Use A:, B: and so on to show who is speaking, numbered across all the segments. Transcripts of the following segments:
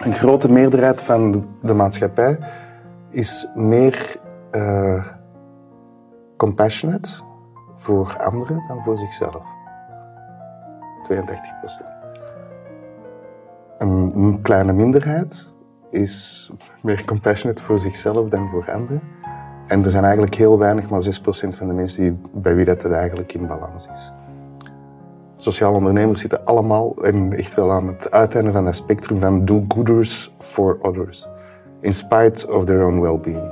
A: een grote meerderheid van de maatschappij is meer uh, compassionate voor anderen dan voor zichzelf. 32 procent. Een kleine minderheid is meer compassionate voor zichzelf dan voor anderen. En er zijn eigenlijk heel weinig, maar 6% van de mensen die, bij wie dat eigenlijk in balans is. Sociale ondernemers zitten allemaal en echt wel aan het uiteinde van het spectrum van do-gooders for others. In spite of their own well-being.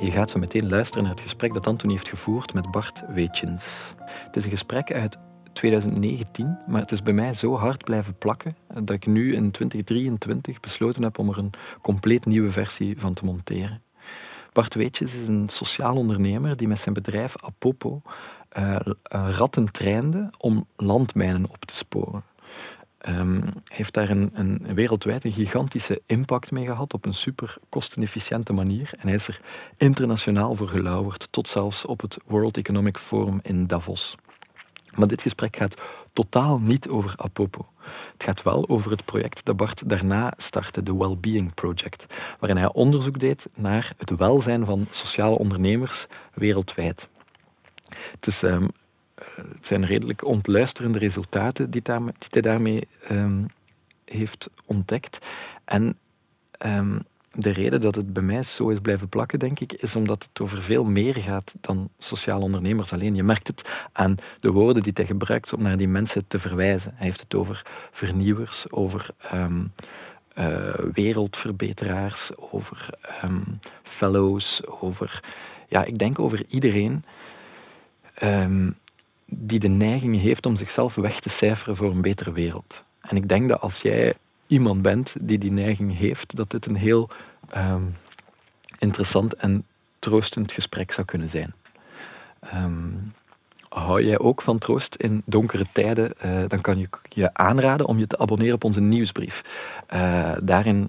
B: Je gaat zo meteen luisteren naar het gesprek dat Anthony heeft gevoerd met Bart Weetjens. Het is een gesprek uit 2019, maar het is bij mij zo hard blijven plakken dat ik nu in 2023 besloten heb om er een compleet nieuwe versie van te monteren. Bart Weetjes is een sociaal ondernemer die met zijn bedrijf Apopo uh, ratten trainde om landmijnen op te sporen. Um, heeft daar een, een, wereldwijd een gigantische impact mee gehad op een super kostenefficiënte manier. En hij is er internationaal voor gelauwerd, tot zelfs op het World Economic Forum in Davos. Maar dit gesprek gaat totaal niet over Apopo. Het gaat wel over het project dat Bart daarna startte, de Wellbeing Project, waarin hij onderzoek deed naar het welzijn van sociale ondernemers wereldwijd. Het, is, um, het zijn redelijk ontluisterende resultaten die, die hij daarmee um, heeft ontdekt. En um, de reden dat het bij mij zo is blijven plakken, denk ik, is omdat het over veel meer gaat dan sociale ondernemers alleen. Je merkt het aan de woorden die hij gebruikt om naar die mensen te verwijzen. Hij heeft het over vernieuwers, over uh, wereldverbeteraars, over fellows, over... Ja, ik denk over iedereen um, die de neiging heeft om zichzelf weg te cijferen voor een betere wereld. En ik denk dat als jij iemand bent die die neiging heeft, dat dit een heel um, interessant en troostend gesprek zou kunnen zijn. Um, hou jij ook van troost in donkere tijden, uh, dan kan ik je aanraden om je te abonneren op onze nieuwsbrief. Uh, daarin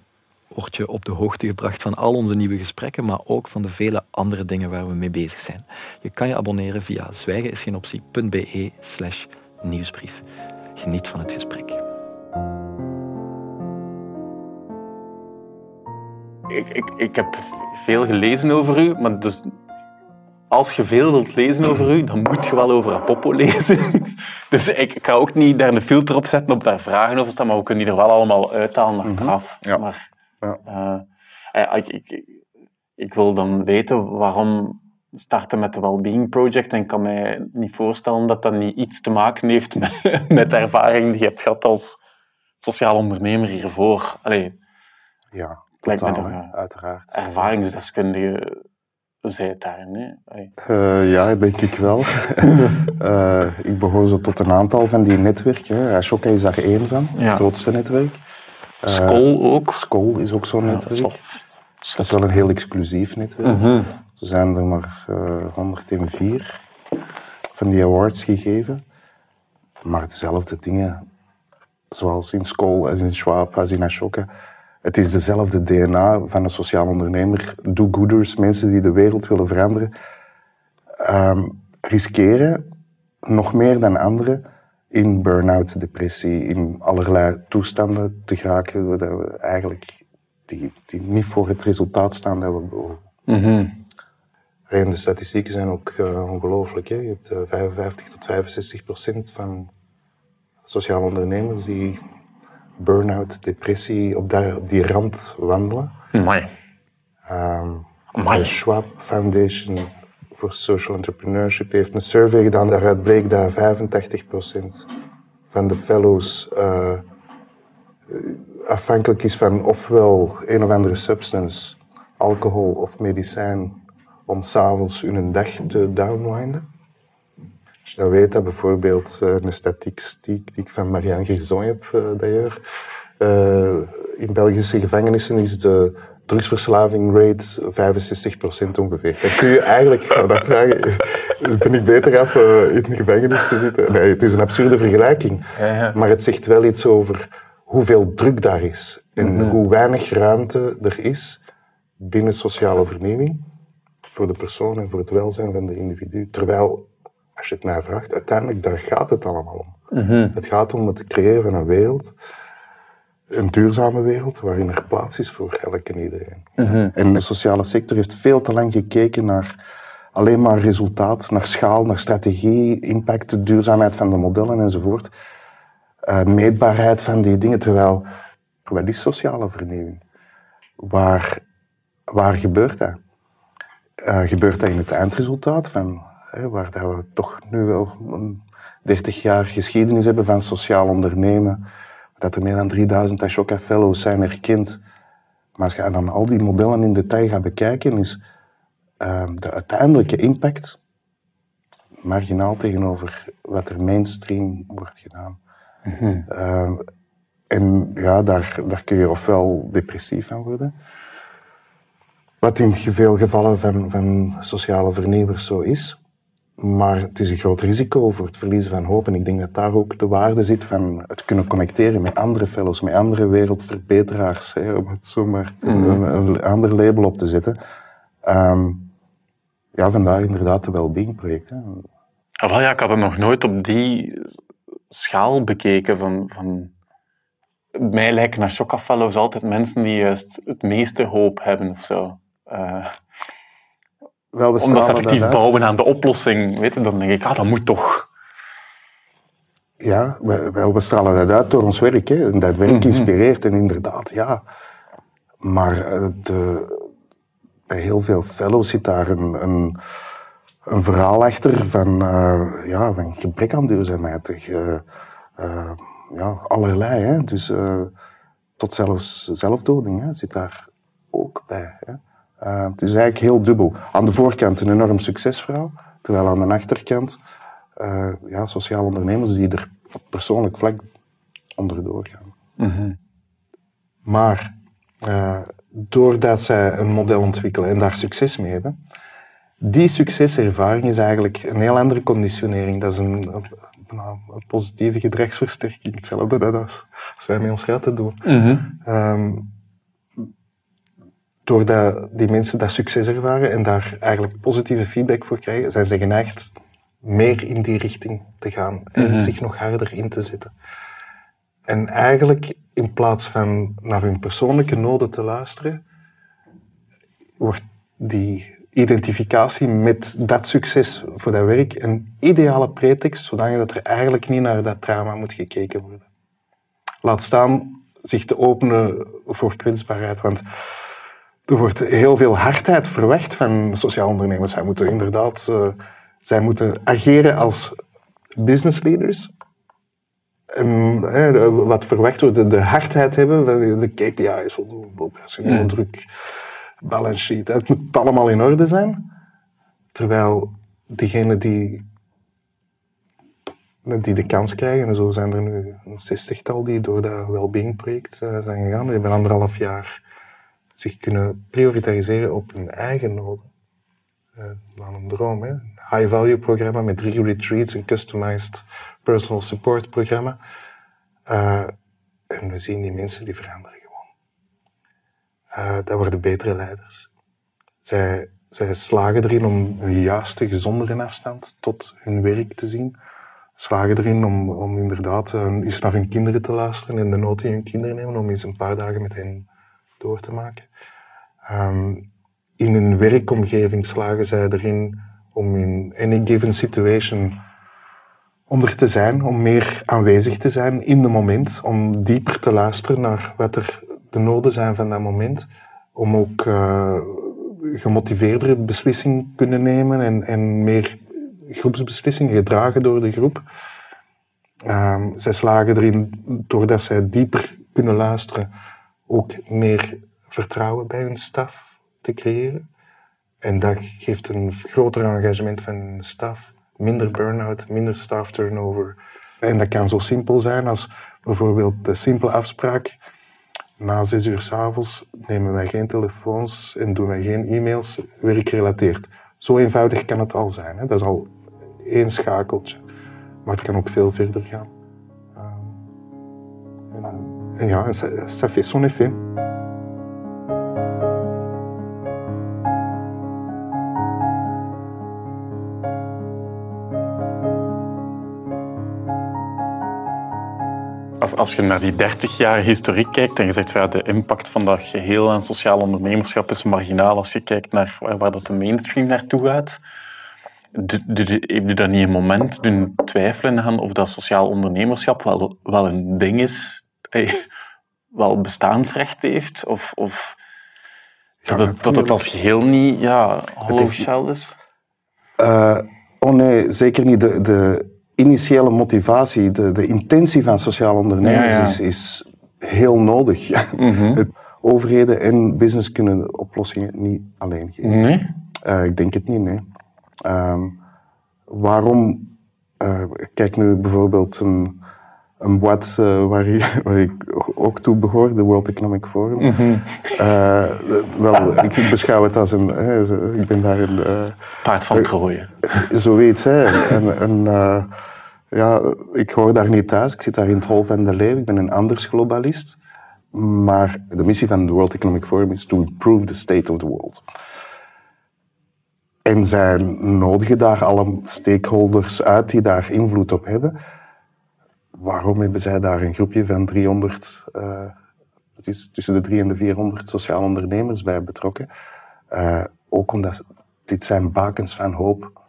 B: word je op de hoogte gebracht van al onze nieuwe gesprekken, maar ook van de vele andere dingen waar we mee bezig zijn. Je kan je abonneren via zwijgenisgeenoptie.be slash nieuwsbrief. Geniet van het gesprek.
C: ik, ik, ik heb veel gelezen over u, maar dus als je veel wilt lezen over u, dan moet je wel over Apoppo lezen. dus ik, ik, ga ook niet daar een filter op zetten op daar vragen over staan, maar we kunnen die er wel allemaal uithalen achteraf. Mm -hmm. ja. Maar ja. Uh, ik, ik, ik, wil dan weten waarom starten met de Wellbeing Project en ik kan mij niet voorstellen dat dat niet iets te maken heeft met, met de ervaring die je hebt gehad als sociaal ondernemer hiervoor. Allee,
A: ja, Totaal, me uiteraard.
C: Ervaringsdeskundige zij daar, nee?
A: Uh, ja, denk ik wel. uh, ik behoor zo tot een aantal van die netwerken. Ashoka is daar één van, het grootste netwerk.
C: Uh, Skoll ook.
A: Skoll is ook zo'n netwerk. Dat is wel een heel exclusief netwerk. Mm -hmm. Er zijn er maar 104 van die awards gegeven. Maar dezelfde dingen, zoals in Skoll, als in Schwab, als in Ashoka het is dezelfde DNA van een sociaal ondernemer. Do-gooders, mensen die de wereld willen veranderen, um, riskeren nog meer dan anderen in burn-out, depressie, in allerlei toestanden te geraken we eigenlijk die, die niet voor het resultaat staan dat we behoren. Mm -hmm. En de statistieken zijn ook uh, ongelooflijk. Je hebt uh, 55 tot 65 procent van sociale ondernemers die burn-out, depressie, op, daar, op die rand wandelen.
C: Mooi.
A: Um, de Schwab Foundation for Social Entrepreneurship heeft een survey gedaan. Daaruit bleek dat 85% van de fellows uh, afhankelijk is van ofwel een of andere substance, alcohol of medicijn, om s'avonds hun dag te downwinden. Als je dan weet dat bijvoorbeeld uh, een statistiek die ik van Marianne Gerson heb, uh, in Belgische gevangenissen is de drugsverslaving rate 65% ongeveer. Dan kun je eigenlijk gaan afvragen, ben ik beter af in de gevangenis te zitten? Nee, het is een absurde vergelijking. Maar het zegt wel iets over hoeveel druk daar is en mm -hmm. hoe weinig ruimte er is binnen sociale vernieuwing voor de persoon en voor het welzijn van de individu. Terwijl als je het mij vraagt, uiteindelijk daar gaat het allemaal om. Mm -hmm. Het gaat om het creëren van een wereld een duurzame wereld waarin er plaats is voor elk en iedereen. En de sociale sector heeft veel te lang gekeken naar alleen maar resultaat, naar schaal, naar strategie, impact, duurzaamheid van de modellen enzovoort. Uh, meetbaarheid van die dingen, terwijl wat is sociale vernieuwing? Waar, waar gebeurt dat? Uh, gebeurt dat in het eindresultaat van, hè, waar dat we toch nu wel 30 jaar geschiedenis hebben van sociaal ondernemen, dat er meer dan 3000 Ashoka Fellows zijn erkend. Maar als je dan al die modellen in detail gaat bekijken, is uh, de uiteindelijke impact marginaal tegenover wat er mainstream wordt gedaan. Mm uh, en ja, daar, daar kun je ofwel depressief van worden, wat in veel gevallen van, van sociale vernieuwers zo is. Maar het is een groot risico voor het verliezen van hoop. En ik denk dat daar ook de waarde zit van het kunnen connecteren met andere fellows, met andere wereldverbeteraars. Hè, om het zomaar mm een, ander label op te zetten. Um, ja, vandaar inderdaad de Wellbeing projecten.
C: Ah, wel, ja, ik had het nog nooit op die schaal bekeken. Van, van... Mij lijken naar Shocka Fellows altijd mensen die juist het meeste hoop hebben of zo. Uh, wel, we Omdat ze effectief bouwen aan de oplossing, weet je, dan denk ik, ah, dat moet toch.
A: Ja, we, wel, we stralen dat uit door ons werk. Hè. En dat werk mhm. inspireert en inderdaad, ja. Maar eh, de, bij heel veel fellows zit daar een, een, een verhaal achter van, uh, ja, van gebrek aan duurzaamheid. Uh, ja, allerlei. Hè. Dus tot zelfs zelfdoding hè, zit daar ook bij. Hè. Uh, het is eigenlijk heel dubbel. Aan de voorkant een enorm succesverhaal, terwijl aan de achterkant uh, ja, sociale ondernemers die er persoonlijk vlak onderdoor gaan. Mm Maar uh, doordat zij een model ontwikkelen en daar succes mee hebben, die succeservaring is eigenlijk een heel andere conditionering. Dat is een, een, een positieve gedragsversterking, hetzelfde als, als wij met ons te doen. Mm um, doordat die mensen dat succes ervaren en daar eigenlijk positieve feedback voor krijgen, zijn ze geneigd meer in die richting te gaan en mhm. zich nog harder in te zetten. En eigenlijk, in plaats van naar hun persoonlijke noden te luisteren, wordt die identificatie met dat succes voor dat werk een ideale pretext, zodat er eigenlijk niet naar dat trauma moet gekeken worden. Laat staan zich te openen voor kwetsbaarheid, want er wordt heel veel hardheid verwacht van sociaal ondernemers. Zij moeten inderdaad uh, zij moeten ageren als business leaders. En, wat verwacht wordt, de, hardheid hebben, de KPI's, de operationele mm. druk, balance sheet. Het moet allemaal in orde zijn. Terwijl diegenen die, die de kans krijgen, en zo zijn er nu een zestigtal die door dat Wellbeing project uh, zijn gegaan, die hebben anderhalf jaar zich kunnen prioriteren op hun eigen noden. Uh, een droom, hè? High-value programma met drie retreats, een customized personal support programma. Uh, en we zien die mensen die veranderen gewoon. Uh, dat worden betere leiders. Zij, slagen erin om een juiste, gezondere afstand tot hun werk te zien. Slagen erin om, inderdaad eens naar hun kinderen te luisteren en de nood die hun kinderen nemen, om eens een paar dagen met hen door te maken. Um, in een werkomgeving slagen zij erin om in any given situation onder te zijn, om meer aanwezig te zijn in het moment, om dieper te luisteren naar wat er de noden zijn van dat moment, om ook uh, gemotiveerdere beslissingen kunnen nemen en, en meer groepsbeslissingen gedragen door de groep. Um, zij slagen erin, doordat zij dieper kunnen luisteren, ook meer vertrouwen bij hun staf te creëren. En dat geeft een groter engagement van staf, minder burn-out, minder staff turnover. En dat kan zo simpel zijn als bijvoorbeeld de simpele afspraak. Na zes uur s'avonds nemen wij geen telefoons en doen wij geen e-mails werkgerelateerd. Zo eenvoudig kan het al zijn. Hè? Dat is al één schakeltje. Maar het kan ook veel verder gaan. Ehm, en ja, ça, ça fait son
C: als, als je naar die 30 jaar historiek kijkt en je zegt ja, de impact van dat geheel aan sociaal ondernemerschap is marginaal als je kijkt naar waar, dat de mainstream naartoe gaat. Heb je dan niet een moment doen twijfelen aan of dat sociaal ondernemerschap wel, wel een ding is, wel bestaansrecht heeft? Of, of dat, het, dat het
A: natuurlijk.
C: als geheel niet ja, hollow shell is?
A: Eh, oh nee, zeker niet. De, de initiële motivatie, de, de intentie van sociaal ondernemers
C: Ja, ja.
A: Is, is heel nodig. Het- overheden en business kunnen oplossingen niet alleen geven.
C: Nee?
A: Eh, ik denk het niet, nee. Ehm, waarom? eh, kijk nu bijvoorbeeld een, een boîte eh, waar, ik, waar ik ook toe behoor, de World Economic Forum. Eh, wel, ik, beschouw het als een... eh, ik ben daar een... eh,
C: Paard van Troje.
A: zoiets, hè. En, en, ja, ik hoor daar niet thuis. Ik zit daar in het hol van de leeuw. Ik ben een anders globalist. Maar de missie van de World Economic Forum is to improve the state of the world. En zij nodigen daar alle stakeholders uit die daar invloed op hebben. Waarom hebben zij daar een groepje van 300, eh, het is tussen de 300 en de 400 sociaal ondernemers bij betrokken? Eh, ook omdat dit zijn bakens van hoop.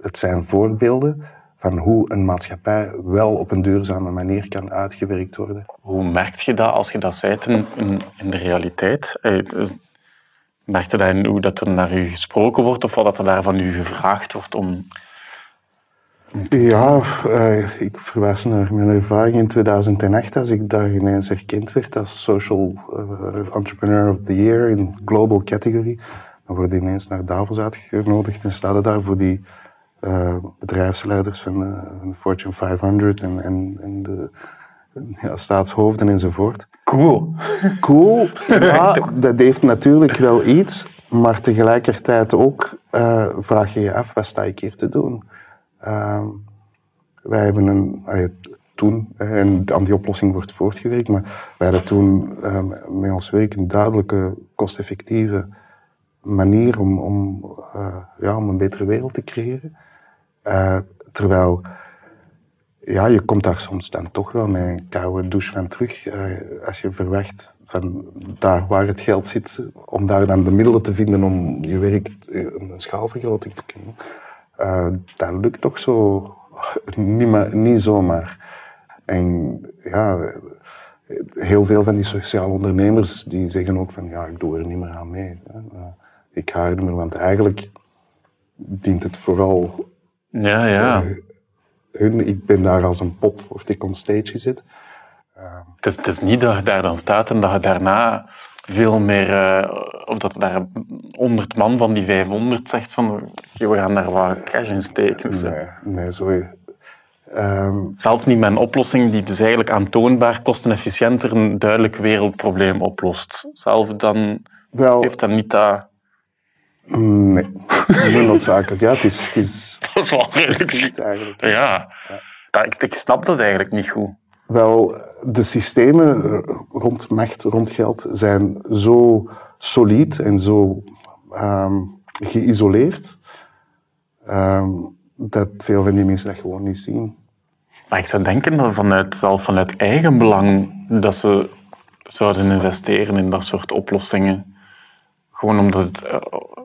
A: Het zijn voorbeelden van hoe een maatschappij wel op een duurzame manier kan uitgewerkt worden.
C: Hoe merk je dat als je dat zei in, in, de realiteit? Eh, het is- Merk je dat in hoe dat er naar u gesproken wordt of wat dat er daar van u gevraagd wordt om...
A: Ja, eh, ik verwijs naar mijn ervaring in 2008 als ik daar ineens erkend werd als Social eh, Entrepreneur of the Year in Global Category. Dan word je ineens naar Davos uitgenodigd en sta je daar voor die eh, bedrijfsleiders van de, van de Fortune 500 en, en, en de ja, staatshoofden enzovoort.
C: Cool.
A: Cool, ja, dat heeft natuurlijk wel iets, maar tegelijkertijd ook vraag je je af, wat sta ik hier te doen? Ehm, wij hebben een, allee, toen, en aan die oplossing wordt voortgewerkt, maar wij hadden toen ehm, met ons werk een duidelijke, kosteffectieve manier om, om, eh, ja, om een betere wereld te creëren. Eh, terwijl ja, je komt daar soms dan toch wel met een koude douche van terug. eh, als je verwacht van daar waar het geld zit, om daar dan de middelen te vinden om je werk een schaalvergroting te kunnen. Eh, dat lukt toch zo niet, maar, niet zomaar. En ja, heel veel van die sociale ondernemers die zeggen ook van ja, ik doe er niet meer aan mee. Eh, ik ga er niet meer, want eigenlijk dient het vooral
C: Ja, ja.
A: hun. Ik ben daar als een pop, word ik on stage gezet.
C: Het is, het is niet dat je daar dan staat en dat je daarna veel meer... eh, of dat daar 100 man van die 500 zegt van "Oké, we gaan daar wat cash in steken. Dus, eh,
A: Nee, nee sorry. Ehm,
C: Zelfs niet met een oplossing die dus eigenlijk aantoonbaar kostenefficiënter een duidelijk wereldprobleem oplost. Zelf dan
A: wel,
C: heeft dat niet dat...
A: nee. Niet noodzakelijk. Ja, het is, het is
C: Dat is wel redelijk...
A: eigenlijk.
C: Ja. Dat, ik, ik snap dat eigenlijk niet goed.
A: Wel, de systemen rond macht, rond geld zijn zo solide en zo ehm, geïsoleerd ehm, dat veel van die mensen dat gewoon niet zien.
C: Maar ik zou denken dat vanuit, zelf vanuit eigen belang dat ze zouden investeren in dat soort oplossingen. Gewoon omdat het, eh,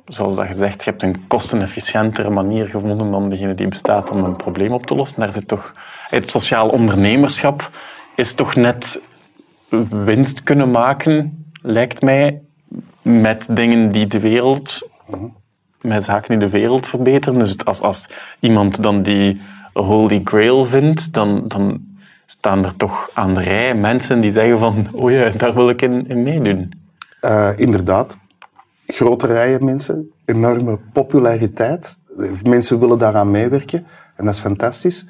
C: zoals dat gezegd, je hebt een kostenefficiëntere manier gevonden dan degene die bestaat om een probleem op te lossen. Daar zit toch, het sociaal ondernemerschap is toch net winst kunnen maken, lijkt mij, met dingen die de wereld met zaken die de wereld verbeteren. Dus als, als iemand dan die Holy Grail vindt, dan, dan staan er toch aan de rij mensen die zeggen van oh ja, daar wil ik in, in meedoen.
A: Eh, inderdaad, grote rijen mensen, enorme populariteit. Mensen willen daaraan meewerken en dat is fantastisch.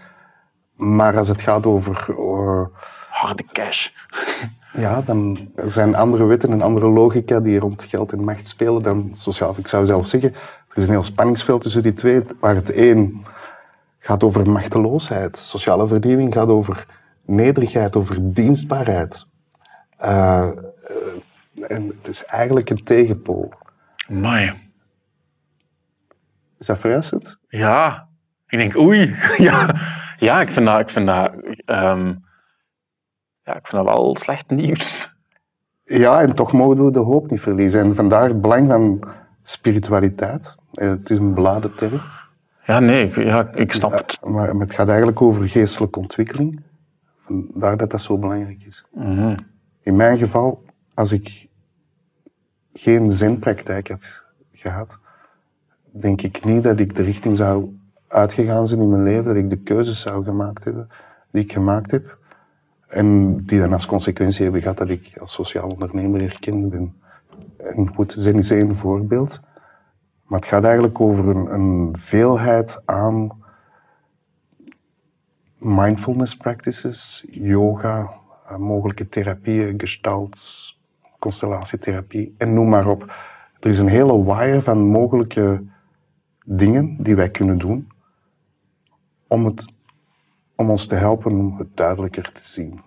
A: Maar als het gaat over, over
C: Harde cash.
A: Ja, dan zijn andere wetten en andere logica die rond geld en macht spelen dan sociaal. Ik zou zelf zeggen, er is een heel spanningsveld tussen die twee, waar het een gaat over machteloosheid. Sociale vernieuwing gaat over nederigheid, over dienstbaarheid. Eh, eh, en het is eigenlijk een tegenpool.
C: Amai.
A: Is dat verrassend?
C: Ja, ik denk oei. ja, ja ik vind dat... Ik vind dat ehm, ja, ik vind dat wel slecht nieuws.
A: Ja, en toch mogen we de hoop niet verliezen. En vandaar het belang van spiritualiteit. Eh, Het is een beladen term.
C: Ja, nee, ik- ja, ik snap het.
A: Maar het gaat eigenlijk over geestelijke ontwikkeling. Vandaar dat dat zo belangrijk is. In mijn geval, als ik geen zenpraktijk had gehad, denk ik niet dat ik de richting zou uitgegaan zijn in mijn leven, dat ik de keuzes zou gemaakt hebben die ik gemaakt heb. En die dan als consequentie hebben gehad dat ik als sociaal ondernemer erkend ben. En goed, zen is één voorbeeld. Maar het gaat eigenlijk over een, een veelheid aan mindfulness practices, yoga, eh, mogelijke therapieën, gestalt, constellatietherapie en noem maar op. Er is een hele wire van mogelijke dingen die wij kunnen doen om, het, om ons te helpen om het duidelijker te zien.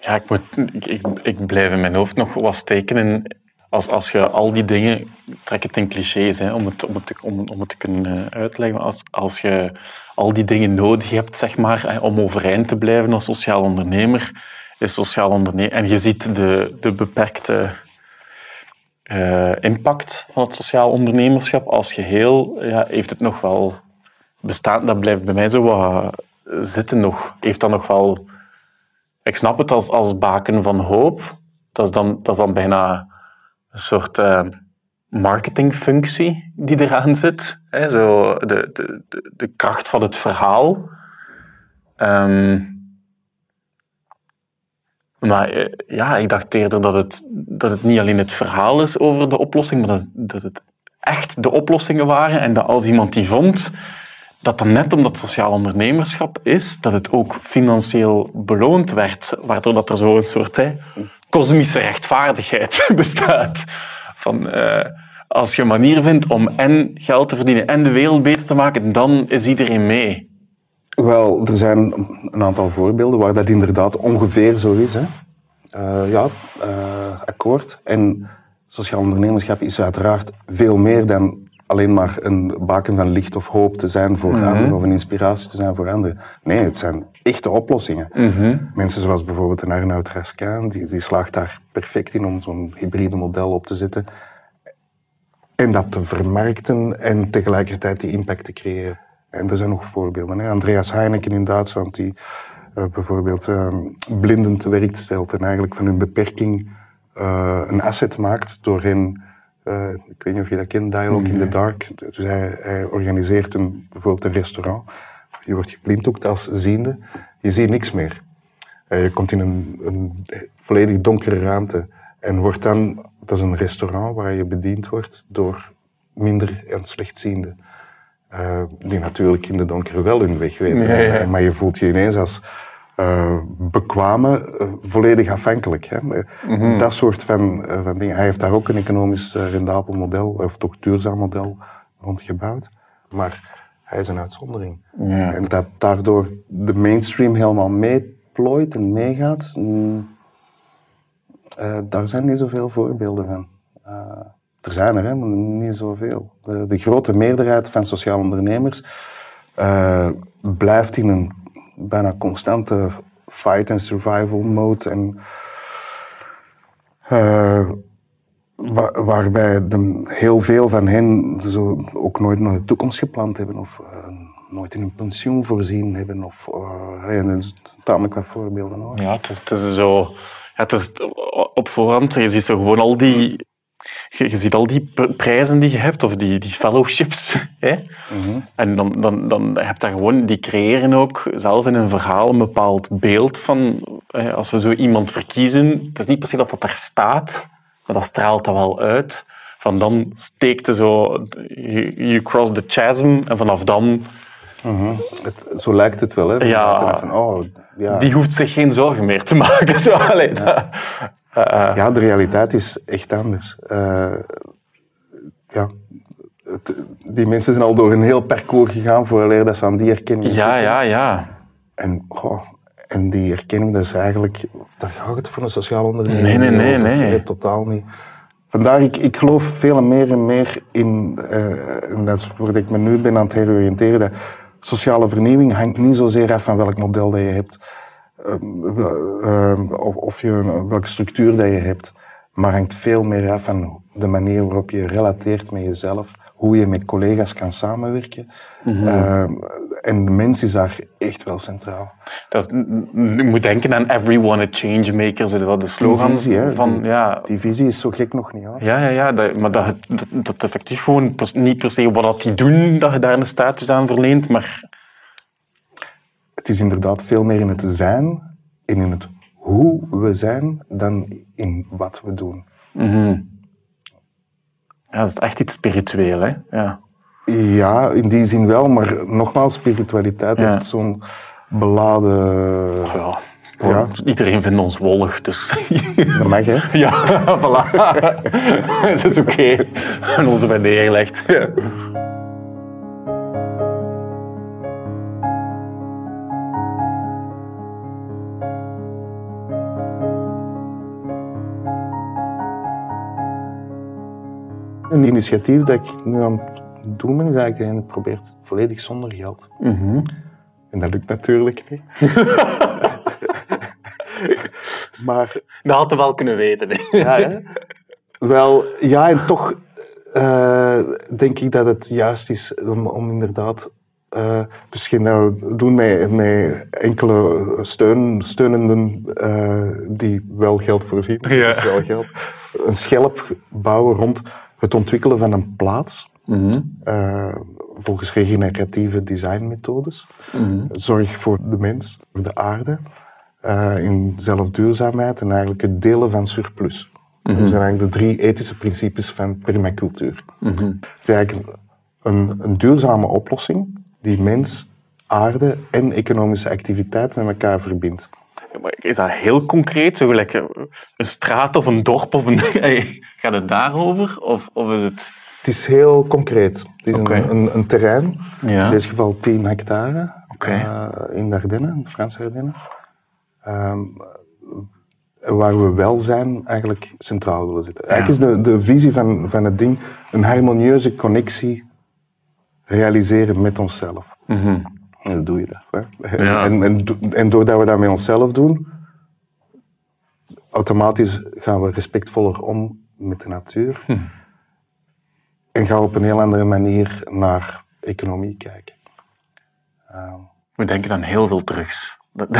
C: Ja, ik, moet, ik, ik, blijf in mijn hoofd nog wat steken in als, als je al die dingen, trek het in clichés hè, om, het, om, het, om, om het te kunnen eh, uitleggen, als, als je al die dingen nodig hebt zeg maar, om overeind te blijven als sociaal ondernemer, sociaal ondernemer en je ziet de, de beperkte eh, impact van het sociaal ondernemerschap als geheel, ja, heeft het nog wel bestaan. Dat blijft bij mij zo wat zitten nog. Heeft dat nog wel ik snap het als, als baken van hoop. Dat is dan, dat is dan bijna een soort eh, marketingfunctie die eraan zit. Hè? Zo de, de, de, kracht van het verhaal. Ehm, maar eh, ja, ik dacht eerder dat het, dat het niet alleen het verhaal is over de oplossing, maar dat, dat het echt de oplossingen waren. En dat als iemand die vond, dat dan net omdat sociaal ondernemerschap is, dat het ook financieel beloond werd, waardoor dat er zo een soort hè, kosmische rechtvaardigheid bestaat. Van, eh, als je een manier vindt om en geld te verdienen en de wereld beter te maken, dan is iedereen mee.
A: Wel, er zijn een aantal voorbeelden waar dat inderdaad ongeveer zo is. Hè. Eh, ja, eh, akkoord. En sociaal ondernemerschap is uiteraard veel meer dan alleen maar een baken van licht of hoop te zijn voor anderen of een inspiratie te zijn voor anderen. Nee, het zijn echte oplossingen. Mensen zoals bijvoorbeeld een Arnoud Raskin, die, die slaagt daar perfect in om zo'n hybride model op te zetten en dat te vermarkten en tegelijkertijd die impact te creëren. En er zijn nog voorbeelden. Hè. Andreas Heineken in Duitsland, die eh, bijvoorbeeld eh, blinden te werk stelt en eigenlijk van hun beperking eh, een asset maakt door hen, eh, ik weet niet of je dat kent, Dialogue in the Dark. Dus hij, hij organiseert een, bijvoorbeeld een restaurant. Je wordt geblinddoekt als ziende, je ziet niks meer. Je komt in een, een volledig donkere ruimte en wordt dan, dat is een restaurant waar je bediend wordt door minder en slechtzienden. Eh, die natuurlijk in de donkere wel hun weg weten.
C: Ja.
A: Maar je voelt je ineens als eh, bekwame, eh, volledig afhankelijk. Hè? Eh, Dat soort van, van dingen. Hij heeft daar ook een economisch rendabel model, of toch duurzaam model rond gebouwd. Maar hij is een uitzondering.
C: Ja.
A: En dat daardoor de mainstream helemaal meeplooit en meegaat, mm, daar zijn niet zoveel voorbeelden van. Er zijn er, hè, maar niet zoveel. De, de grote meerderheid van sociaal ondernemers eh, blijft in een bijna constante fight and survival mode. En, eh, wa- waarbij de, heel veel van hen zo ook nooit naar de toekomst gepland hebben of eh, nooit in hun pensioen voorzien hebben. Of, zijn tamelijk wat voorbeelden hoor.
C: Ja, het is, het is zo... Het is op voorhand, je ziet zo gewoon al die... Je, je ziet al die prijzen die je hebt, of die, die fellowships. Hè? En dan, dan, dan heb je gewoon... Die creëren ook zelf in een verhaal een bepaald beeld van... hè, Als we zo iemand verkiezen, het is niet per se dat dat daar staat, maar dat straalt dat wel uit. Van dan steekt er zo... You, you cross the chasm, en vanaf dan...
A: Het, zo lijkt het wel, hè?
C: Ja.
A: Van, oh, ja.
C: Die hoeft zich geen zorgen meer te maken. Zo, allee, dat-
A: ja, de realiteit is echt anders. Eh, ja, die mensen zijn al door een heel parcours gegaan voordat dat ze aan die erkenning
C: ja, ja, ja.
A: En, goh, en die erkenning, dat is eigenlijk... Daar gaat het voor een sociaal ondernemer
C: Nee, nee, nee, nee.
A: totaal niet. Vandaar, ik, ik geloof veel meer en meer in... eh, en dat is waar ik me nu ben aan het heroriënteren, dat sociale vernieuwing hangt niet zozeer af van welk model dat je hebt. Uh, of, of je, welke structuur dat je hebt, maar hangt veel meer af van de manier waarop je relateert met jezelf, hoe je met collega's kan samenwerken. Uh, en de mens is daar echt wel centraal.
C: Dat is, je moet denken aan everyone a change zo wat de slogan
A: die visie, hè,
C: van...
A: die,
C: ja,
A: die visie is zo gek nog niet hoor.
C: ja, ja, ja dat, maar dat, dat, dat effectief gewoon niet per se wat dat die doen, dat je daar een status aan verleent, maar
A: Het is inderdaad veel meer in het zijn en in het hoe we zijn dan in wat we doen.
C: ja, dat is echt iets spiritueel. Hè? Ja.
A: Ja, in die zin wel, maar nogmaals, spiritualiteit
C: Ja.
A: heeft zo'n beladen...
C: Ja,
A: Ja.
C: Iedereen vindt ons wollig, dus...
A: Dat mag, hè?
C: ja, voilà. dat is oké. En ons erbij neergelegd.
A: Een initiatief dat ik nu aan het doen ben, is eigenlijk dat je het probeert volledig zonder geld. En dat lukt natuurlijk niet. maar
C: Dat had je wel kunnen weten. Hè.
A: ja, hè? wel, ja, en toch eh, denk ik dat het juist is om, om inderdaad. eh dus geen dat we doen met, met enkele steun, steunenden eh, die wel geld voorzien.
C: Ja.
A: Dus wel geld. Een schelp bouwen rond het ontwikkelen van een plaats. eh, volgens regeneratieve designmethodes. Zorg voor de mens, voor de aarde. eh, in zelfduurzaamheid en eigenlijk het delen van surplus. Dat zijn eigenlijk de drie ethische principes van permacultuur. Het is eigenlijk een, een duurzame oplossing die mens, aarde en economische activiteit met elkaar verbindt.
C: Is dat heel concreet? Zo gelijk een straat of een dorp? Of een... Gaat het daarover? Of, of is het...
A: Het is heel concreet. Het is een, een, een terrein,
C: Ja.
A: in dit geval 10 hectare, eh, in de Ardennen, de Franse Ardennen. Ehm, waar we welzijn eigenlijk centraal willen zitten. Eigenlijk is de, de visie van, van het ding een harmonieuze connectie realiseren met onszelf. En dat doe je dat. Hè?
C: Ja.
A: En, en, en doordat we dat met onszelf doen, automatisch gaan we respectvoller om met de natuur. En gaan we op een heel andere manier naar economie kijken.
C: We denken aan heel veel drugs. Dat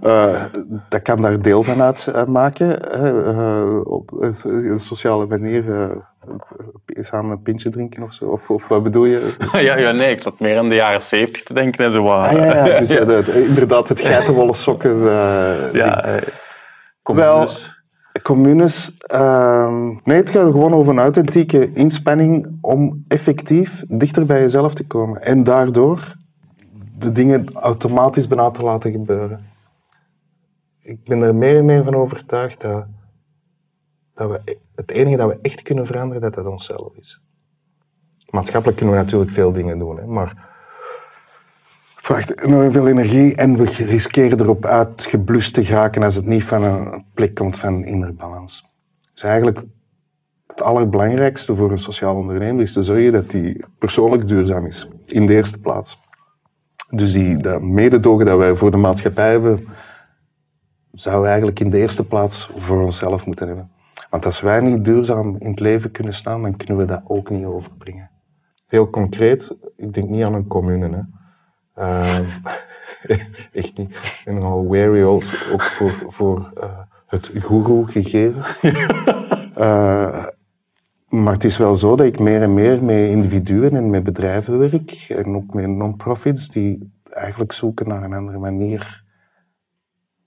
A: Eh, dat kan daar deel van uitmaken. hè, eh, op een sociale manier eh, samen een pintje drinken of zo. Of, of wat bedoel je?
C: ja, ja, nee, ik zat meer aan de jaren zeventig te denken en zo wat.
A: Ah, ja, ja. Dus eh, de- inderdaad, het geitenwolle sokken. eh,
C: Ja, eh,
A: Wel,
C: communes.
A: communes. ehm, nee, het gaat gewoon over een authentieke inspanning om effectief dichter bij jezelf te komen. En daardoor de dingen automatisch bijna te laten gebeuren. Ik ben er meer en meer van overtuigd dat, dat we, e- het enige dat we echt kunnen veranderen, dat dat onszelf is. Maatschappelijk kunnen we natuurlijk veel dingen doen, hè, maar het vraagt enorm veel energie en we riskeren erop uitgeblust te geraken als het niet van een plek komt van inner balans. Dus eigenlijk het allerbelangrijkste voor een sociaal ondernemer is te zorgen dat die persoonlijk duurzaam is. In de eerste plaats. Dus die, dat mededogen dat wij voor de maatschappij hebben, zouden we eigenlijk in de eerste plaats voor onszelf moeten hebben. Want als wij niet duurzaam in het leven kunnen staan, dan kunnen we dat ook niet overbrengen. Heel concreet, ik denk niet aan een commune. Hè. Ehm, echt niet. Ik ben nogal wary also ook voor, voor eh, het guru-gegeven. Eh, maar het is wel zo dat ik meer en meer met individuen en met bedrijven werk. En ook met non-profits die eigenlijk zoeken naar een andere manier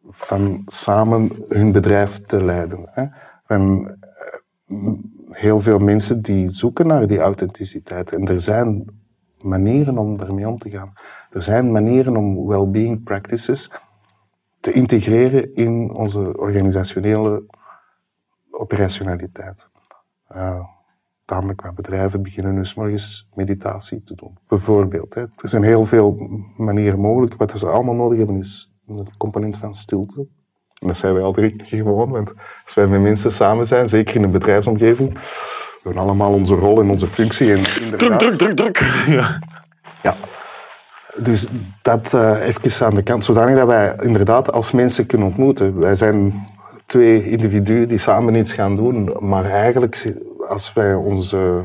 A: van samen hun bedrijf te leiden. Van, eh, heel veel mensen die zoeken naar die authenticiteit. En er zijn manieren om daarmee om te gaan. Er zijn manieren om well-being practices te integreren in onze organisationele operationaliteit. Uh, tamelijk wat bedrijven beginnen nu 's morgens meditatie te doen. Bijvoorbeeld. Hè. Er zijn heel veel manieren mogelijk. Wat ze allemaal nodig hebben is een component van stilte. En dat zijn wij al drie gewoon. Want als wij met mensen samen zijn, zeker in een bedrijfsomgeving, we hebben allemaal onze rol en onze functie. En
C: Druk, druk, druk, druk. Ja.
A: ja. Dus dat uh, even aan de kant, zodanig dat wij inderdaad als mensen kunnen ontmoeten. Wij zijn twee individuen die samen iets gaan doen, maar eigenlijk als wij onze,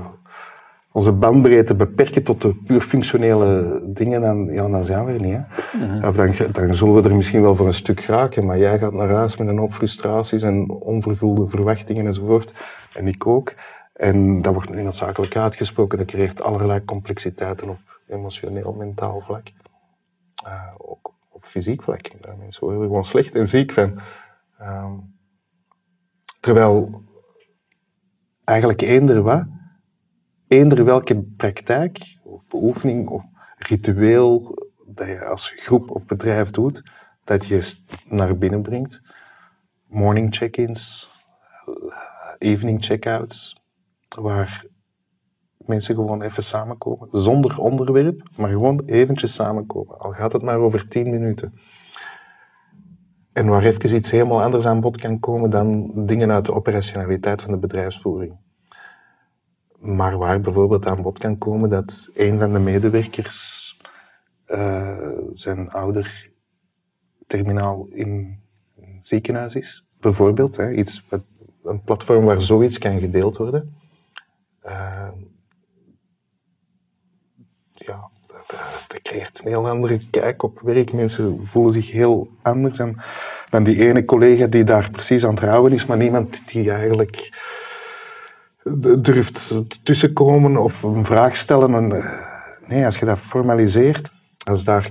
A: onze bandbreedte beperken tot de puur functionele dingen, dan, ja, dan zijn we er niet. Hè? Mhm. Of dan, dan zullen we er misschien wel voor een stuk raken, maar jij gaat naar huis met een hoop frustraties en onvervulde verwachtingen enzovoort. En ik ook. En dat wordt nu noodzakelijk uitgesproken. Dat creëert allerlei complexiteiten op emotioneel, mentaal vlak. Uh, ook op fysiek vlak. Mensen worden er gewoon slecht en ziek van. Uh, terwijl eigenlijk eender wat, eender welke praktijk of beoefening of ritueel dat je als groep of bedrijf doet, dat je naar binnen brengt. Morning check-ins, evening check-outs, waar mensen gewoon even samenkomen. Zonder onderwerp, maar gewoon eventjes samenkomen. Al gaat het maar over tien minuten. En waar even iets helemaal anders aan bod kan komen dan dingen uit de operationaliteit van de bedrijfsvoering. Maar waar bijvoorbeeld aan bod kan komen dat een van de medewerkers uh, zijn ouder terminaal in ziekenhuis is. Bijvoorbeeld, hè, iets, een platform waar zoiets kan gedeeld worden. Uh, dat, creëert een heel andere kijk op werk. Mensen voelen zich heel anders dan, dan die ene collega die daar precies aan het rouwen is, maar niemand die eigenlijk durft tussenkomen of een vraag stellen. En, eh, nee, als je dat formaliseert, als daar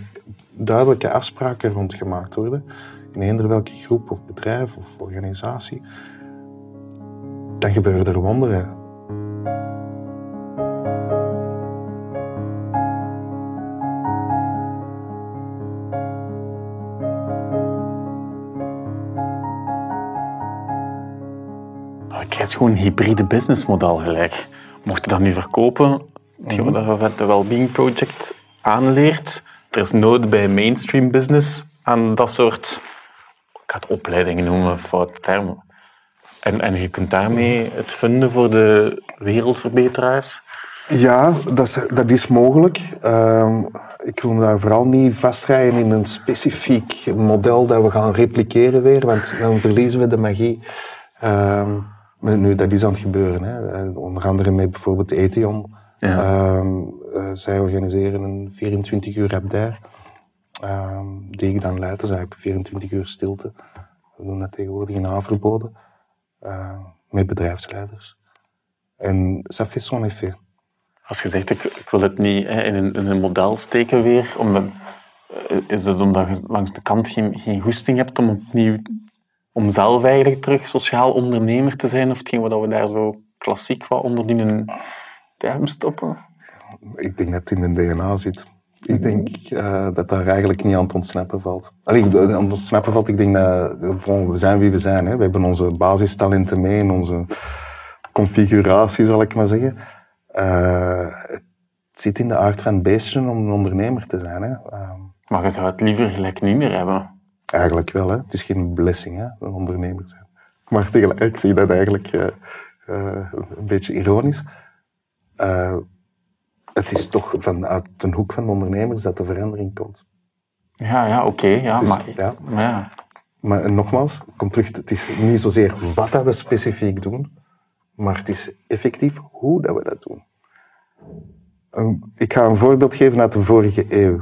A: duidelijke afspraken rond gemaakt worden, in eender welke groep of bedrijf of organisatie, dan gebeuren er wonderen.
C: Is gewoon een hybride businessmodel gelijk. Mocht je dat nu verkopen, hetgeen mm -hmm. de Wellbeing Project aanleert, er is nood bij mainstream business aan dat soort, ik ga het opleidingen noemen, foute termen. En, en je kunt daarmee het vinden voor de wereldverbeteraars.
A: Ja, dat is, dat is mogelijk. Uh, ik wil me daar vooral niet vastrijden in een specifiek model dat we gaan repliceren weer, want dan verliezen we de magie. Uh, nu, dat is aan het gebeuren. Hè. Eh, onder andere met bijvoorbeeld Etheon. Ja. Ehm, uh, zij organiseren een 24 uur abdij, um, die ik dan leid. Dat is eigenlijk 24 uur stilte. We doen dat tegenwoordig in Haverboden, uh, met bedrijfsleiders. En ça fait son effet.
C: Als je zegt, ik, ik wil het niet hè, in, een, in, een, model steken weer, omdat, eh, is het omdat je langs de kant geen, geen goesting hebt om opnieuw om zelf eigenlijk terug sociaal ondernemer te zijn? Of hetgeen wat we daar zo klassiek wat onder die term stoppen?
A: Ik denk dat het in de DNA zit. Ik denk uh, dat daar eigenlijk niet aan het ontsnappen valt. Allee, aan het ontsnappen valt, ik denk dat bon, we zijn wie we zijn. Hè. We hebben onze basistalenten mee in onze configuratie, zal ik maar zeggen. Uh, het zit in de aard van het beestje om een ondernemer te zijn. Hè. Uh,
C: maar je zou het liever gelijk niet meer hebben.
A: Eigenlijk wel, hè. Het is geen blessing, hè, een ondernemer zijn. Maar tegelijk zie je dat eigenlijk uh, uh, een beetje ironisch. Uh, het is toch vanuit de hoek van de ondernemers dat de verandering komt.
C: Ja, ja, oké. ja, dus, maar, ja.
A: maar, ja. maar nogmaals, kom terug, het is niet zozeer wat dat we specifiek doen, maar het is effectief hoe dat we dat doen. Ik ga een voorbeeld geven uit de vorige eeuw.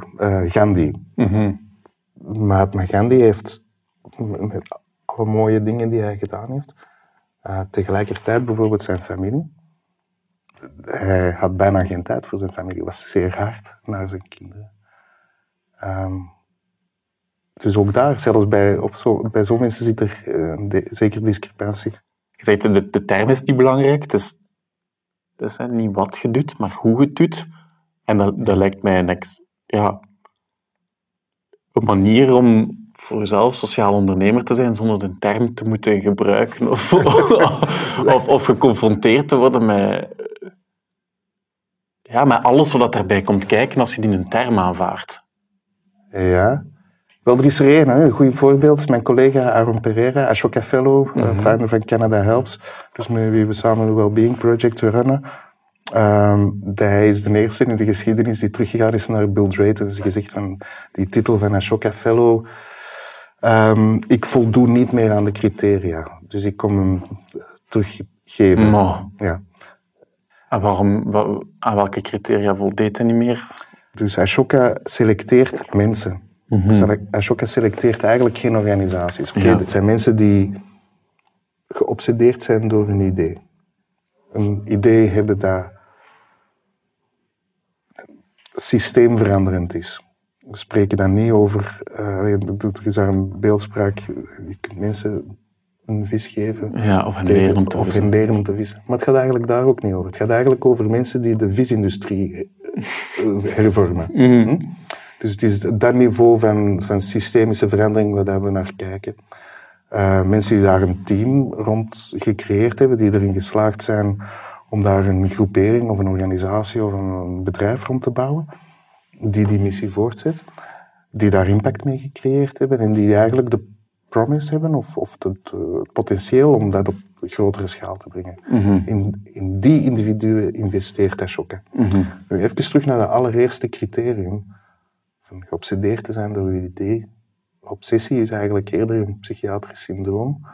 A: Gandhi. Mm Mahatma Gandhi heeft, met alle mooie dingen die hij gedaan heeft, uh, tegelijkertijd bijvoorbeeld zijn familie. Hij had bijna geen tijd voor zijn familie, was zeer hard naar zijn kinderen. Um, dus ook daar, zelfs bij, op zo, bij zo'n mensen zit er uh, de, zeker discrepantie.
C: Je zegt, de, de term is niet belangrijk. Het is, het is niet wat je doet, maar hoe je het doet. En dat, dat lijkt mij ex, ja, een manier om voor jezelf sociaal ondernemer te zijn zonder de term te moeten gebruiken of, of, of, geconfronteerd te worden met, ja, met alles wat erbij komt kijken als je die een term aanvaardt.
A: Ja. Wel, er is er één, een goed voorbeeld. Mijn collega Aaron Pereira, Ashoka Fellow, mm -hmm. founder van Canada Helps, dus met wie we samen de Wellbeing Project runnen. Ehm, hij is de eerste in de geschiedenis die teruggegaan is naar Bill Drayton. Dus gezegd van die titel van Ashoka Fellow. Ehm, ik voldoe niet meer aan de criteria. Dus ik kom hem teruggeven.
C: Maar,
A: Ja.
C: en waarom, wa- aan welke criteria voldeed hij niet meer?
A: Dus Ashoka selecteert mensen. Sele- Ashoka selecteert eigenlijk geen organisaties. Oké,
C: Ja.
A: Het zijn mensen die geobsedeerd zijn door een idee. Een idee hebben dat systeemveranderend is. We spreken dan niet over, uh, er is daar een beeldspraak, je kunt mensen een vis geven.
C: Ja, of een
A: tegen-
C: leren om te
A: of
C: vissen.
A: hen leren om te vissen. Maar het gaat eigenlijk daar ook niet over. Het gaat eigenlijk over mensen die de visindustrie eh, hervormen. Hm? Dus het is dat niveau van, van systemische verandering waar we naar kijken. Eh, mensen die daar een team rond gecreëerd hebben, die erin geslaagd zijn om daar een groepering of een organisatie of een bedrijf rond te bouwen, die die missie voortzet, die daar impact mee gecreëerd hebben en die eigenlijk de promise hebben of, of het, het potentieel om dat op grotere schaal te brengen. in, in die individuen investeert Ashoka. Nu even terug naar dat allereerste criterium van geobsedeerd te zijn door uw idee. Obsessie is eigenlijk eerder een psychiatrisch syndroom.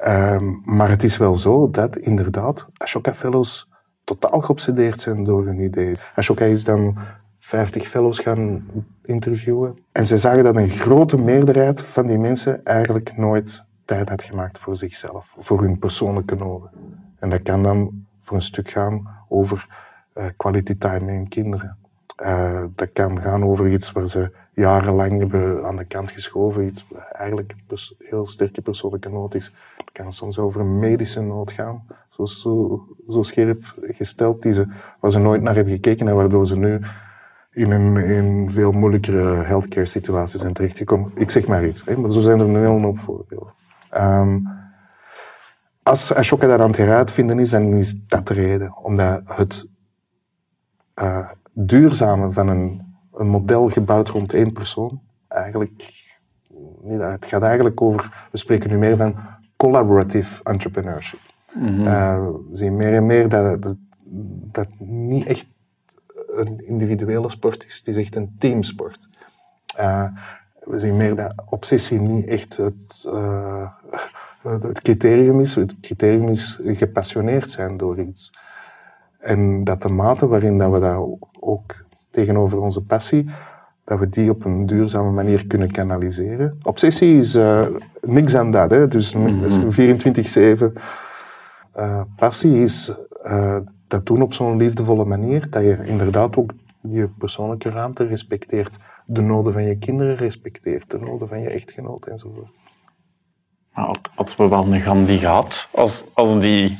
A: Ehm, maar het is wel zo dat inderdaad Ashoka Fellows totaal geobsedeerd zijn door hun idee. Ashoka is dan 50 fellows gaan interviewen. En ze zagen dat een grote meerderheid van die mensen eigenlijk nooit tijd had gemaakt voor zichzelf, voor hun persoonlijke noden. En dat kan dan voor een stuk gaan over eh, quality time met hun kinderen. Eh, dat kan gaan over iets waar ze jarenlang hebben aan de kant geschoven, iets eigenlijk een heel sterke persoonlijke nood is. Het kan soms over een medische nood gaan, zo, zo, zo scherp gesteld, die ze, waar ze nooit naar hebben gekeken en waardoor ze nu in een in veel moeilijkere healthcare situaties zijn terechtgekomen. Ik zeg maar iets, hè, maar zo zijn er een hele hoop voorbeelden. Ehm, als Ashoka dat aan het heruitvinden is, dan is dat de reden. Omdat het eh, duurzame van een, een model gebouwd rond één persoon, eigenlijk, niet, het gaat eigenlijk over, we spreken nu meer van collaborative entrepreneurship. Eh, we zien meer en meer dat dat, dat niet echt een individuele sport is, het is echt een teamsport. Eh, we zien meer dat obsessie niet echt het, eh, het het criterium is. Het criterium is gepassioneerd zijn door iets. En dat de mate waarin dat we dat ook tegenover onze passie, dat we die op een duurzame manier kunnen kanaliseren. Obsessie is eh, niks aan dat. Hè? Dus mm 24-7. Eh, passie is eh, dat doen op zo'n liefdevolle manier, dat je inderdaad ook je persoonlijke ruimte respecteert, de noden van je kinderen respecteert, de noden van je echtgenoot enzovoort.
C: Maar had, hadden we wel een Gandhi gehad als, als, die,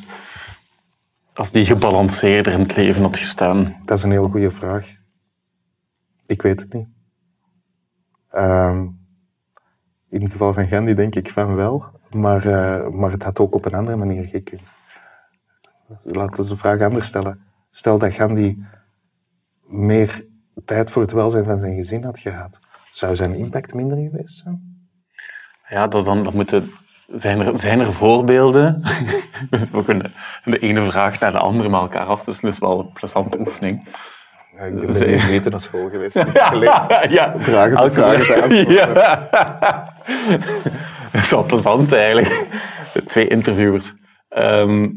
C: als die gebalanceerder in het leven had gestaan?
A: Dat is een heel goede vraag. Ik weet het niet. Ehm, in het geval van Gandhi denk ik van wel, maar, eh, maar het had ook op een andere manier gekund. Laten we de vraag anders stellen. Stel dat Gandhi meer tijd voor het welzijn van zijn gezin had gehad, zou zijn impact minder geweest zijn?
C: Ja, dat is dan, dat moeten, zijn, er, zijn er voorbeelden? we kunnen de ene vraag naar de andere met elkaar afwisselen. is wel een plezante oefening.
A: Ja, ik ben bij niet weten naar school geweest. Ik heb geleerd
C: ja,
A: vragen te
C: elke
A: vragen te
C: vraag-
A: antwoorden.
C: Ja. Dat is wel plezant eigenlijk. Twee interviewers. Ehm,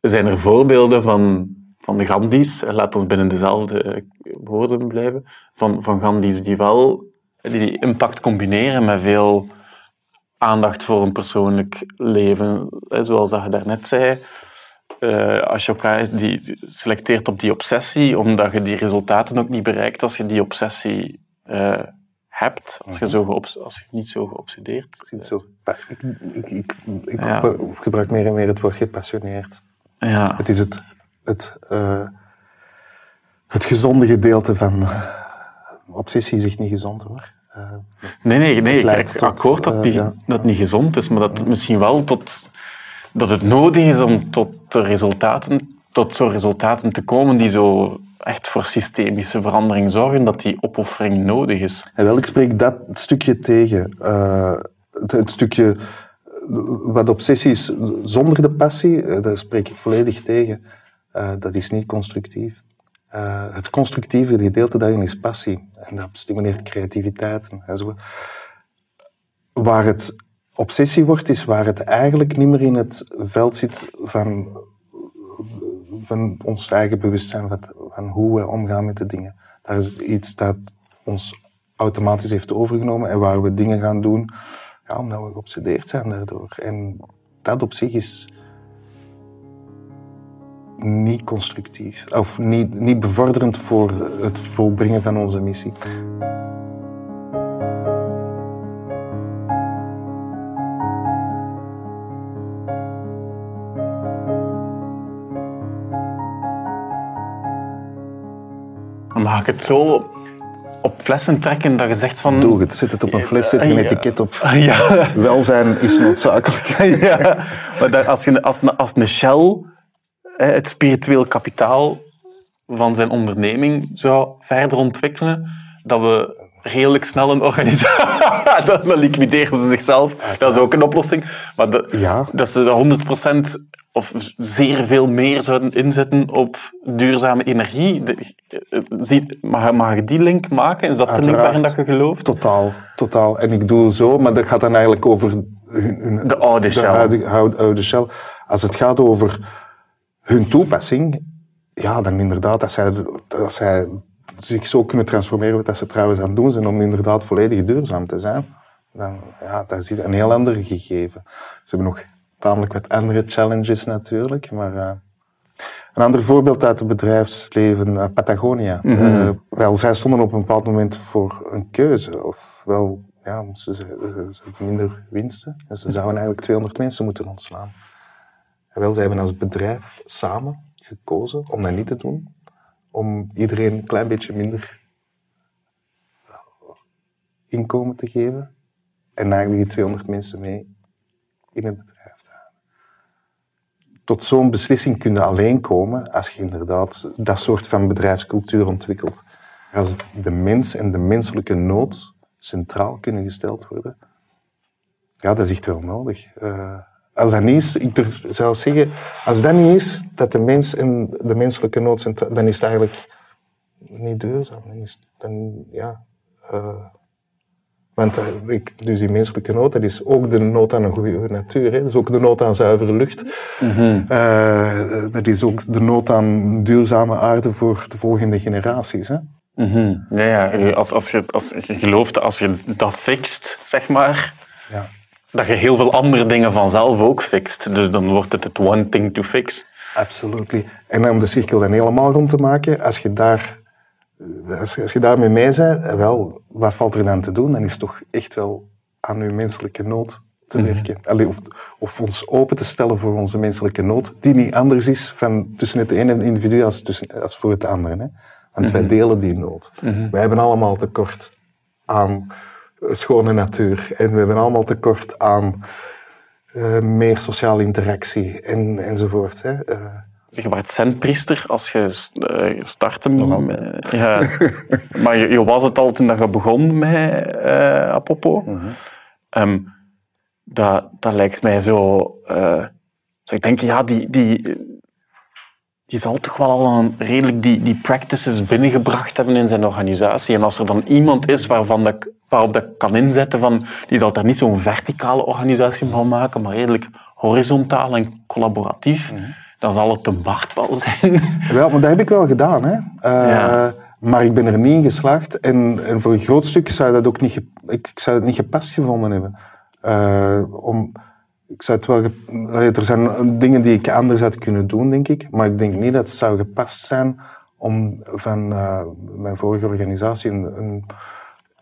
C: zijn er voorbeelden van, van de Gandhi's, laat ons binnen dezelfde eh, woorden blijven, van, van Gandhi's die wel die, die impact combineren met veel aandacht voor een persoonlijk leven. Zoals dat je daarnet zei, eh Ashoka is die die selecteert op die obsessie, omdat je die resultaten ook niet bereikt als je die obsessie eh, hebt, als je, zo geobs- als je niet zo geobsedeerd
A: zo. Pa- Ik, ik, ik, ik
C: Ja.
A: gebruik meer en meer het woord gepassioneerd.
C: Ja.
A: Het is het, het, eh, het gezonde gedeelte van... obsessie is echt niet gezond, hoor. Eh,
C: Nee, nee, nee.
A: Tot,
C: akkoord dat,
A: eh,
C: die,
A: ja.
C: dat het niet gezond is, maar dat het misschien wel tot, dat het nodig is om tot resultaten, tot zo'n resultaten te komen die zo echt voor systemische verandering zorgen, dat die opoffering nodig is.
A: En wel, ik spreek dat stukje tegen. Eh, het, stukje wat obsessie is zonder de passie, eh, daar spreek ik volledig tegen. Eh, dat is niet constructief. Eh, het constructieve gedeelte daarin is passie. En dat stimuleert creativiteit en zo. Waar het obsessie wordt, is waar het eigenlijk niet meer in het veld zit van, van ons eigen bewustzijn, van, van hoe we omgaan met de dingen. Dat is iets dat ons automatisch heeft overgenomen en waar we dingen gaan doen ja, omdat we geobsedeerd zijn daardoor. En dat op zich is niet constructief of niet, niet bevorderend voor het volbrengen van onze missie.
C: Mag ik het zo op flessen trekken dat je zegt van...
A: Doe het, zet het op een fles, zet er een
C: Ja.
A: etiket op.
C: Ja,
A: Welzijn is noodzakelijk.
C: ja. Maar dat als, je, als, als een Shell het spiritueel kapitaal van zijn onderneming zou verder ontwikkelen, dat we redelijk snel een organisatie... dan, liquideren ze zichzelf. Dat is ook een oplossing. Maar dat,
A: Ja.
C: dat ze 100% of zeer veel meer zouden inzetten op duurzame energie. De- zie- Mag, mag je die link maken? Is dat de link waarin dat je gelooft?
A: Totaal, totaal. En ik doe zo, maar dat gaat dan eigenlijk over hun, hun-
C: De oude Shell.
A: oude, oude, oude Shell. Als het gaat over hun toepassing, ja, dan inderdaad, als zij, als zij zich zo kunnen transformeren, wat dat ze trouwens aan het doen zijn, om inderdaad volledig duurzaam te zijn, dan ja, dat is een heel ander gegeven. Ze hebben nog tamelijk wat andere challenges natuurlijk, maar... eh, een ander voorbeeld uit het bedrijfsleven, eh, Patagonia. Eh, wel, zij stonden op een bepaald moment voor een keuze. Ofwel, ja, ze, ze hadden minder winsten en ze zouden eigenlijk 200 mensen moeten ontslaan. En wel, zij hebben als bedrijf samen gekozen om dat niet te doen, om iedereen een klein beetje minder eh, inkomen te geven en eigenlijk die 200 mensen mee in het bedrijf te houden tot zo'n beslissing kun je alleen komen als je inderdaad dat soort van bedrijfscultuur ontwikkelt. Als de mens en de menselijke nood centraal kunnen gesteld worden, ja, dat is echt wel nodig. Eh, als dat niet is, ik durf zelfs zeggen, als dat niet is, dat de mens en de menselijke nood dan is het eigenlijk niet duurzaam. Dan is, dan, ja, eh, want eh, ik, dus die menselijke nood, dat is ook de nood aan een goede natuur. Hè? Dat is ook de nood aan zuivere lucht. Eh, dat is ook de nood aan duurzame aarde voor de volgende generaties. Hè?
C: Mhm. Ja, ja. Als, als, je, als je gelooft, als je dat fixt, zeg maar,
A: Ja.
C: Dat je heel veel andere dingen vanzelf ook fixt. Dus dan wordt het het one thing to fix.
A: Absolutely. En om de cirkel dan helemaal rond te maken, als je, daar, als, je- als je daarmee mee bent, eh, wel, wat valt er dan te doen? Dan is het toch echt wel aan uw menselijke nood te werken. Allee, of, of ons open te stellen voor onze menselijke nood, die niet anders is van tussen het ene individu als, tussen, als voor het andere. Hè? Want wij delen die nood. Wij hebben allemaal tekort aan eh, schone natuur. En we hebben allemaal tekort aan eh, meer sociale interactie en, enzovoort. Hè? Eh,
C: Je werd zenpriester als je eh, startte. met- ja. maar je, je was het al toen dat je begon met eh Apopo. Ehm, dat, dat lijkt mij zo... eh, zo ik denk, ja, die, die, die zal toch wel al een redelijk die, die practices binnengebracht hebben in zijn organisatie. En als er dan iemand is waarvan dat, waarop dat kan inzetten van... Die zal daar niet zo'n verticale organisatie van maken, maar redelijk horizontaal en collaboratief. Dan zal het een Bart wel zijn.
A: Wel, maar dat heb ik wel gedaan. Hè. Eh,
C: Ja.
A: Maar ik ben er niet in geslaagd. En, en voor een groot stuk zou dat ook niet, ik, zou het niet gepast gevonden hebben. Eh, om, ik zou het wel Allee, er zijn dingen die ik anders had kunnen doen, denk ik. Maar ik denk niet dat het zou gepast zijn om van eh, mijn vorige organisatie een, een,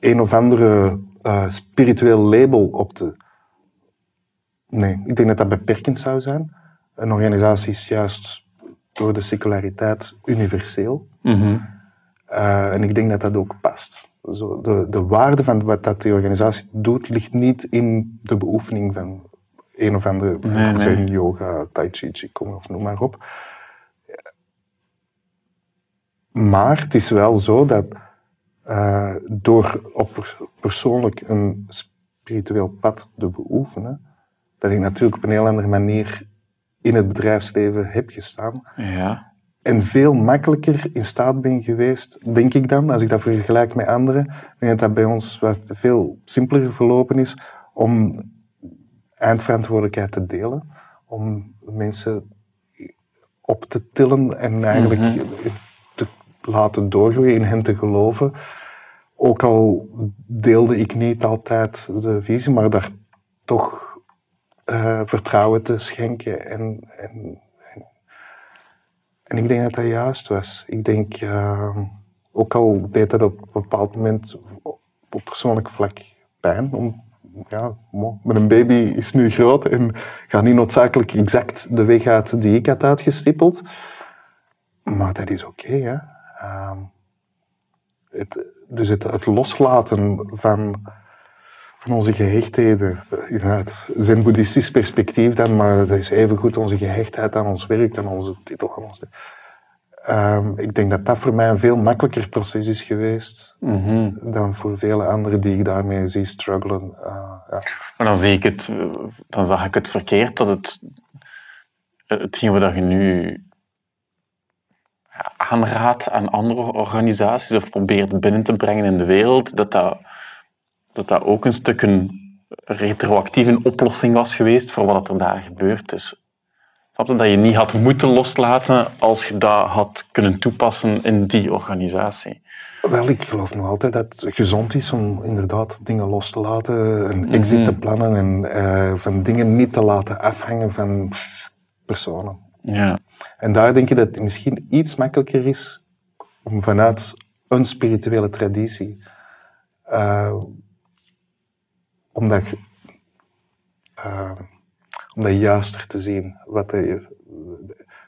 A: een of andere eh, spiritueel label op te... Nee, ik denk dat dat beperkend zou zijn. Een organisatie is juist door de seculariteit universeel. Eh, en ik denk dat dat ook past. Zo, de, de waarde van wat dat die organisatie doet, ligt niet in de beoefening van een of andere
C: nee.
A: zen, yoga, tai chi, qigong of noem maar op. Maar het is wel zo dat eh, door op pers- persoonlijk een spiritueel pad te beoefenen, dat ik natuurlijk op een heel andere manier in het bedrijfsleven heb gestaan.
C: Ja.
A: En veel makkelijker in staat ben geweest, denk ik dan, als ik dat vergelijk met anderen, denk dat dat bij ons wat veel simpeler verlopen is om eindverantwoordelijkheid te delen. Om mensen op te tillen en eigenlijk te laten doorgroeien, in hen te geloven. Ook al deelde ik niet altijd de visie, maar daar toch eh, vertrouwen te schenken. En, en, en, en ik denk dat dat juist was. Ik denk, uh, ook al deed dat op een bepaald moment op persoonlijk vlak pijn. Om, ja, mijn baby is nu groot en gaat niet noodzakelijk exact de weg uit die ik had uitgestippeld. Maar dat is oké, hè. Uh, het, dus het, loslaten van van onze gehechtheden. Uit zen-boeddhistisch perspectief dan, maar dat is evengoed onze gehechtheid aan ons werk, aan onze titel. Um, ik denk dat dat voor mij een veel makkelijker proces is geweest mm -hmm. dan voor vele anderen die ik daarmee zie struggelen. Uh, ja.
C: Maar dan, zie ik het, dan zag ik het verkeerd dat het, hetgeen wat je nu aanraadt aan andere organisaties of probeert binnen te brengen in de wereld, dat dat dat dat ook een stuk een retroactieve oplossing was geweest voor wat er daar gebeurd is. Snap je? Dat je niet had moeten loslaten als je dat had kunnen toepassen in die organisatie.
A: Wel, ik geloof nog altijd dat het gezond is om inderdaad dingen los te laten, een exit mm -hmm. te plannen en uh, van dingen niet te laten afhangen van personen.
C: Ja.
A: En daar denk ik dat het misschien iets makkelijker is om vanuit een spirituele traditie uh, om dat, uh, om dat juister te zien. Wat de,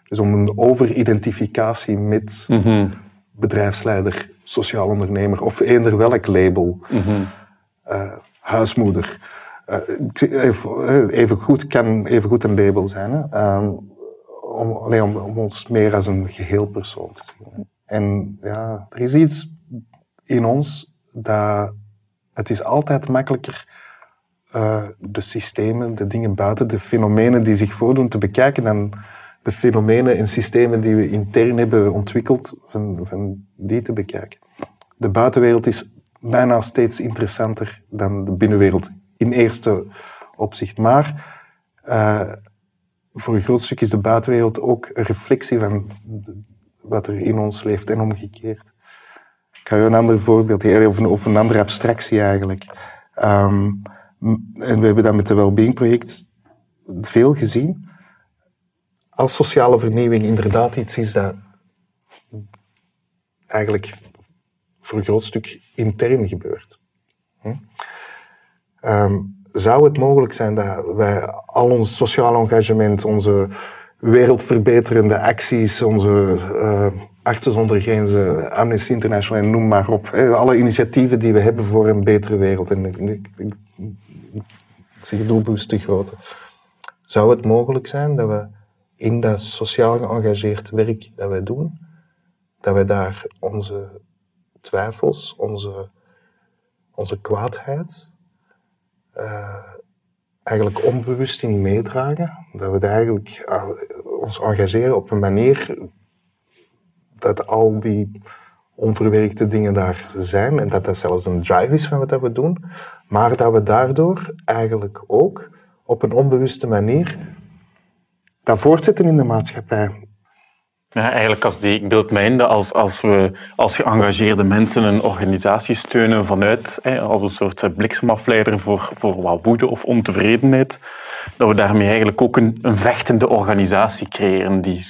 A: dus om een overidentificatie met mm -hmm. bedrijfsleider, sociaal ondernemer of eender welk label, mm -hmm. uh, huismoeder. Uh, even, goed kan even goed een label zijn. Hè? Um, om, nee, om, om, ons meer als een geheel persoon te zien. En ja, er is iets in ons dat het is altijd makkelijker uh, de systemen, de dingen buiten, de fenomenen die zich voordoen te bekijken dan de fenomenen en systemen die we intern hebben ontwikkeld, van, die te bekijken. De buitenwereld is bijna steeds interessanter dan de binnenwereld in eerste opzicht. Maar uh, voor een groot stuk is de buitenwereld ook een reflectie van wat er in ons leeft en omgekeerd. Ik ga je een ander voorbeeld geven, of een, andere abstractie eigenlijk. Um, en we hebben dat met het Wellbeing project veel gezien. Als sociale vernieuwing inderdaad iets is dat eigenlijk voor een groot stuk intern gebeurt. Hm? Um, zou het mogelijk zijn dat wij al ons sociaal engagement, onze wereldverbeterende acties, onze uh, Artsen zonder Grenzen, Amnesty International en noem maar op, alle initiatieven die we hebben voor een betere wereld. En ik, zich doelbewust te. Zou het mogelijk zijn dat we in dat sociaal geëngageerd werk dat wij doen, dat wij daar onze twijfels, onze, onze kwaadheid, uh, eigenlijk onbewust in meedragen. Dat we eigenlijk uh, ons engageren op een manier dat al die onverwerkte dingen daar zijn en dat dat zelfs een drive is van wat we doen, maar dat we daardoor eigenlijk ook op een onbewuste manier dat voortzetten in de maatschappij.
C: Ja, eigenlijk als die, ik beeld mij in dat als, als we als geëngageerde mensen een organisatie steunen vanuit, hè, als een soort bliksemafleider voor, voor wat woede of ontevredenheid, dat we daarmee eigenlijk ook een, een vechtende organisatie creëren die,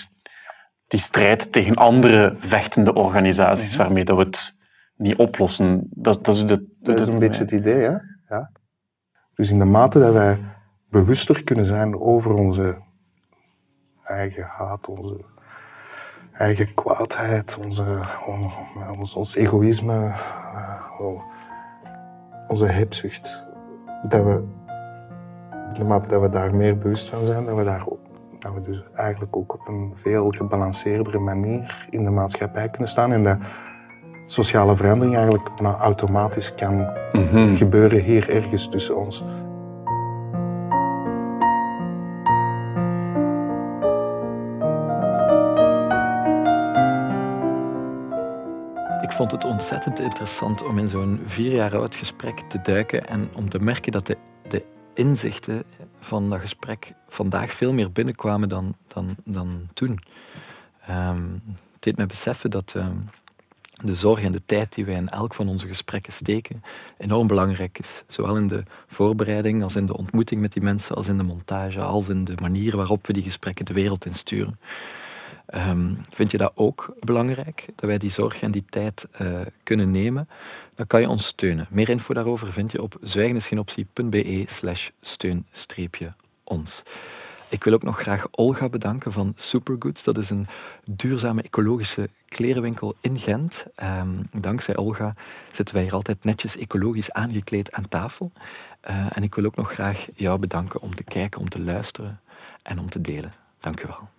C: die strijdt tegen andere vechtende organisaties, waarmee dat we het niet oplossen. Dat, dat is, de,
A: dat is een beetje het idee, hè? Ja. Dus in de mate dat wij bewuster kunnen zijn over onze eigen haat, onze eigen kwaadheid, onze, ons, ons egoïsme, eh, onze hebzucht, dat we, in de mate dat we daar meer bewust van zijn, dat we daar dat we dus eigenlijk ook op een veel gebalanceerdere manier in de maatschappij kunnen staan en dat sociale verandering eigenlijk maar automatisch kan mhm. gebeuren hier ergens tussen ons.
B: Ik vond het ontzettend interessant om in zo'n vier jaar oud gesprek te duiken en om te merken dat de, de inzichten van dat gesprek vandaag veel meer binnenkwamen dan, dan, dan toen. Um, het deed me beseffen dat. Ehm, de zorg en de tijd die wij in elk van onze gesprekken steken enorm belangrijk is. Zowel in de voorbereiding als in de ontmoeting met die mensen, als in de montage, als in de manier waarop we die gesprekken de wereld insturen. Um, vind je dat ook belangrijk, dat wij die zorg en die tijd uh, kunnen nemen? Dan kan je ons steunen. Meer info daarover vind je op zwijgenisgeenoptie.be slash steun-ons. Ik wil ook nog graag Olga bedanken van Supergoods. Dat is een duurzame ecologische klerenwinkel in Gent. Um, dankzij Olga zitten wij hier altijd netjes ecologisch aangekleed aan tafel. Uh, en ik wil ook nog graag jou bedanken om te kijken, om te luisteren en om te delen. Dank u wel.